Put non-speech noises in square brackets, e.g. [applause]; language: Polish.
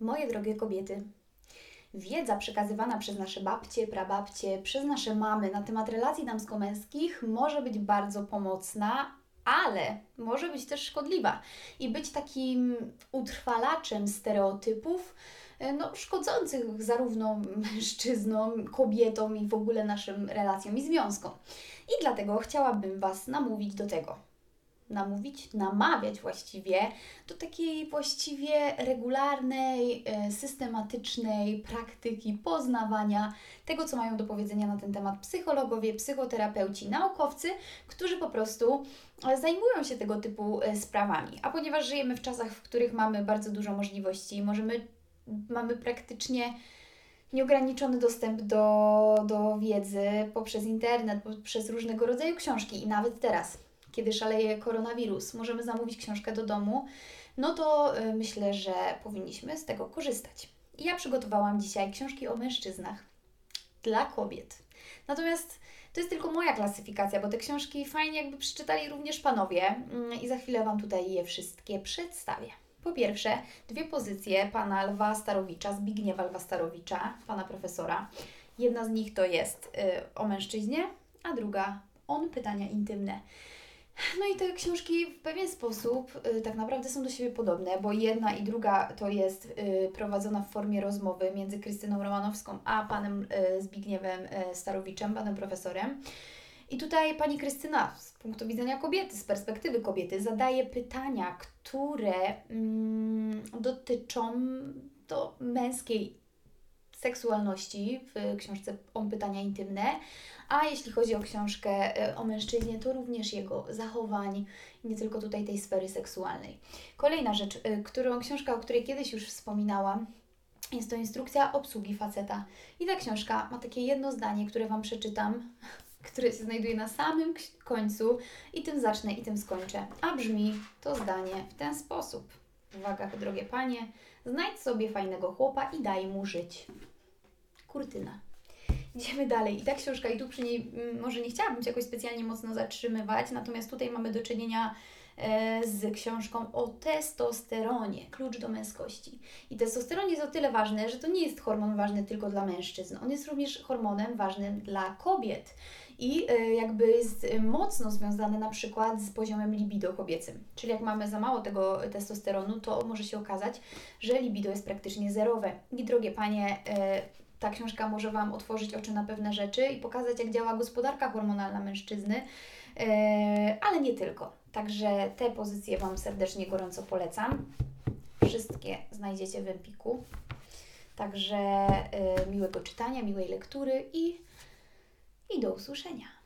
Moje drogie kobiety, wiedza przekazywana przez nasze babcie, prababcie, przez nasze mamy na temat relacji damsko-męskich może być bardzo pomocna, ale może być też szkodliwa i być takim utrwalaczem stereotypów, e, no, szkodzących zarówno mężczyznom, kobietom i w ogóle naszym relacjom i związkom. I dlatego chciałabym Was namówić do tego namówić, namawiać właściwie do takiej właściwie regularnej, e, systematycznej praktyki poznawania tego, co mają do powiedzenia na ten temat psychologowie, psychoterapeuci, naukowcy, którzy po prostu e, zajmują się tego typu e, sprawami. A ponieważ żyjemy w czasach, w których mamy bardzo dużo możliwości, możemy, mamy praktycznie nieograniczony dostęp do, do wiedzy poprzez internet, poprzez różnego rodzaju książki i nawet teraz kiedy szaleje koronawirus, możemy zamówić książkę do domu, no to y, myślę, że powinniśmy z tego korzystać. Ja przygotowałam dzisiaj książki o mężczyznach dla kobiet. Natomiast to jest tylko moja klasyfikacja, bo te książki fajnie jakby przeczytali również panowie mm, i za chwilę Wam tutaj je wszystkie przedstawię. Po pierwsze, dwie pozycje pana Lwa Starowicza, Zbigniewa Lwa Starowicza, pana profesora. Jedna z nich to jest y, o mężczyźnie, a druga on pytania intymne. No i te książki w pewien sposób y, tak naprawdę są do siebie podobne, bo jedna i druga to jest y, prowadzona w formie rozmowy między Krystyną Romanowską a panem y, Zbigniewem y, Starowiczem, panem profesorem. I tutaj pani Krystyna z punktu widzenia kobiety, z perspektywy kobiety, zadaje pytania, które mm, dotyczą do męskiej seksualności w książce On pytania intymne, a jeśli chodzi o książkę e, o mężczyźnie, to również jego zachowań, nie tylko tutaj tej sfery seksualnej. Kolejna rzecz, e, którą, książka, o której kiedyś już wspominałam, jest to instrukcja obsługi faceta. I ta książka ma takie jedno zdanie, które Wam przeczytam, [laughs] które się znajduje na samym końcu i tym zacznę i tym skończę. A brzmi to zdanie w ten sposób. Uwaga, drogie panie, znajdź sobie fajnego chłopa i daj mu żyć. Kurtyna. Idziemy dalej. I ta książka, i tu przy niej mm, może nie chciałabym się jakoś specjalnie mocno zatrzymywać, natomiast tutaj mamy do czynienia e, z książką o testosteronie, klucz do męskości. I testosteron jest o tyle ważny, że to nie jest hormon ważny tylko dla mężczyzn. On jest również hormonem ważnym dla kobiet i e, jakby jest mocno związany na przykład z poziomem libido kobiecym. Czyli jak mamy za mało tego testosteronu, to może się okazać, że libido jest praktycznie zerowe. I drogie panie, e, ta książka może Wam otworzyć oczy na pewne rzeczy i pokazać, jak działa gospodarka hormonalna mężczyzny, e, ale nie tylko. Także te pozycje Wam serdecznie, gorąco polecam. Wszystkie znajdziecie w Empiku. Także e, miłego czytania, miłej lektury i, i do usłyszenia.